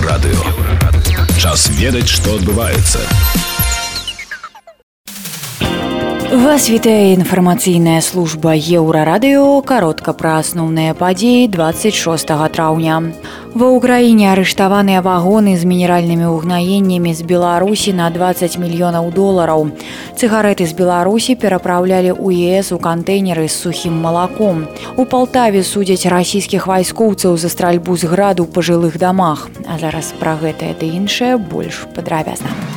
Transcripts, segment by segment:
Еўрарадыё. Час ведаць, што адбываецца. Вас вітае інфармацыйная служба еўрарадыё каротка пра асноўныя падзеі 26 траўня. Ва ўкраіне арыштаваныя вагоны з мінеральнымі ўгнаеннямі з Беларусі на 20 мільёнаў долараў. Цыгарэты з Беларусі перапраўлялі ў ЕС у кантэйнеры з сухім малаком. У Палтаве судзяць расійскіх вайскоўцаў за стральбу з граду ў пажылых дамах. А зараз пра гэтае ды іншае больш падрабязна.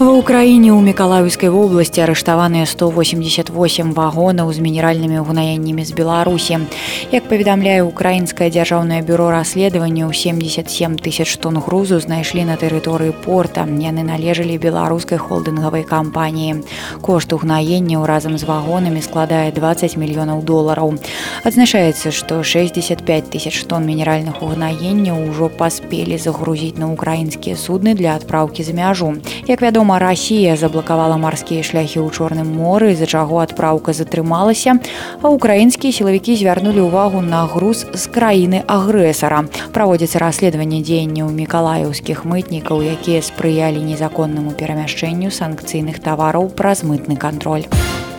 Ва ўкраіне ў мікалаўскай вобласці арыштаваныя 188 вагонаў з мінеральнымі ўгнаеннямі з беларусі як паведамляе украінскае дзяржаўнае бюро расследаванняў 77 тысяч тонн грузу знайшлі на тэрыторыі порта яны належалі беларускай холдынгавай кампаніі кошт угнаенняў разам з вагонамі складае 20 мільёнаў долараў адзначаецца што 65 тысяч тонн мінеральных угнаенняў ужо паспелі загрузіць на украінскія судны для адпраўкі за мяжу. Як вядома таксама Расія заблакавала марскія шляхі ў чорным моры з-за чаго адпраўка затрымалася а украінскія сілавікі звярнулі ўвагу на груз з краіны агрэсара. Праводзіцца расследаванне дзеянняў мікалаеўскіх мытнікаў якія спрыялі незаконнаму перамяшчэнню санкцыйных тавараў праз мытны кантроль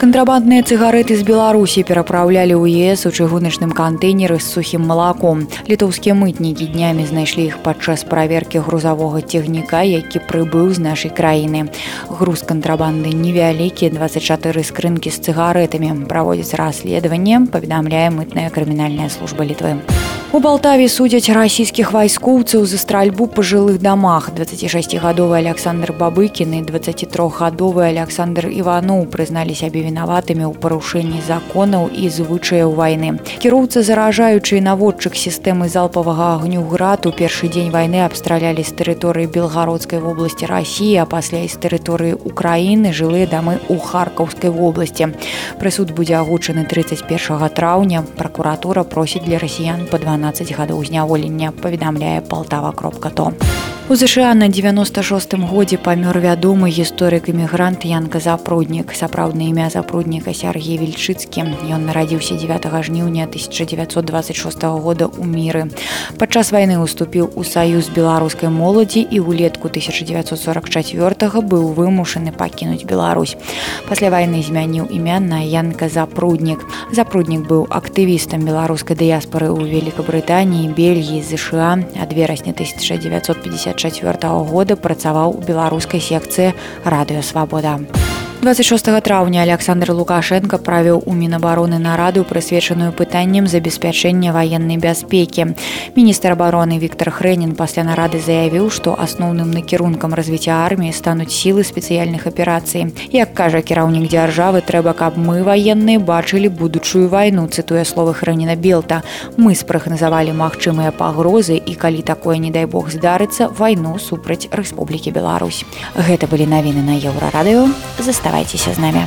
Кантрабандныя цыгарэты з Беларусі перапраўлялі ў ЕС у чыгуначным кантэйнеры з сухім малаком. Літоўскія мытнікі днямі знайшлі іх падчас праверкі грузавога цягніка, які прыбыў з нашай краіны. Груз кантрабанды невялікі 24 скрынкі з цыгарэтамі праводзіць расследаванне, паведамляе мытная крымінальная служба літвы. У Балтаве судзяць расійскіх вайскоўцаў за стральбу па жылых дамах. 26гадовы Александр Бабыкін і 23гадовы Александр Іваноў прызналі сябе вінаватымі ў парушэнні законаў і звычаяў вайны. Кіроўцы заражаючы наводчык сістэмы залпавага агню град у першы дзень вайны абстралялі з тэрыторыі белгародскай вобласці рассіі, а пасля з тэрыторыі Украіны жылыя дамы ў харкаўскай вобласці. Прысуд будзе агучаны 31 траўня. Пракуратура просіць для расіян па 12 12 гадоў зняволення паведамляе палтава кропка то. У ЗША на 96 годзе памёр вядомы гісторык эмігрант Янка запруднік. Сапраўднае імя запрудніка Сергей Вільчыцкі. Ён нарадзіўся 9 жніўня 1926 года ў міры. Падчас вайны ўступіў у саюз беларускай моладзі і ўлетку 1944 быў вымушаны пакінуць Беларусь. Пасля вайны змяніў імя на Янка запруднік. Запруднік быў актывістам беларускай дыяспоры ў Великабрытаніі, Бельгіі, ЗША ад верасня 1950 1954 года працаваў у беларускай секцыі радыёвабода. 26 траўня Александр Лукашенко правіў у мінабароны нараду прысвечаную пытаннем забеспячэння ваеннай бяспекі. Міністр абароны Віктор Хрэнін пасля нарады заявіў, што асноўным накірункам развіцця арміі стануць сілы спецыяльных аперацый. Як кажа кіраўнік дзяржавы, трэба, каб мы ваенныя бачылі будучую вайну, цытуе словы храніна Белта. Мы спрагназавалі магчымыя пагрозы і калі такое не дай бог здарыцца вайну супраць Рэспублікі Беларусь. Гэта былі навіны на еўрарадыё. Заставайцеся з намі.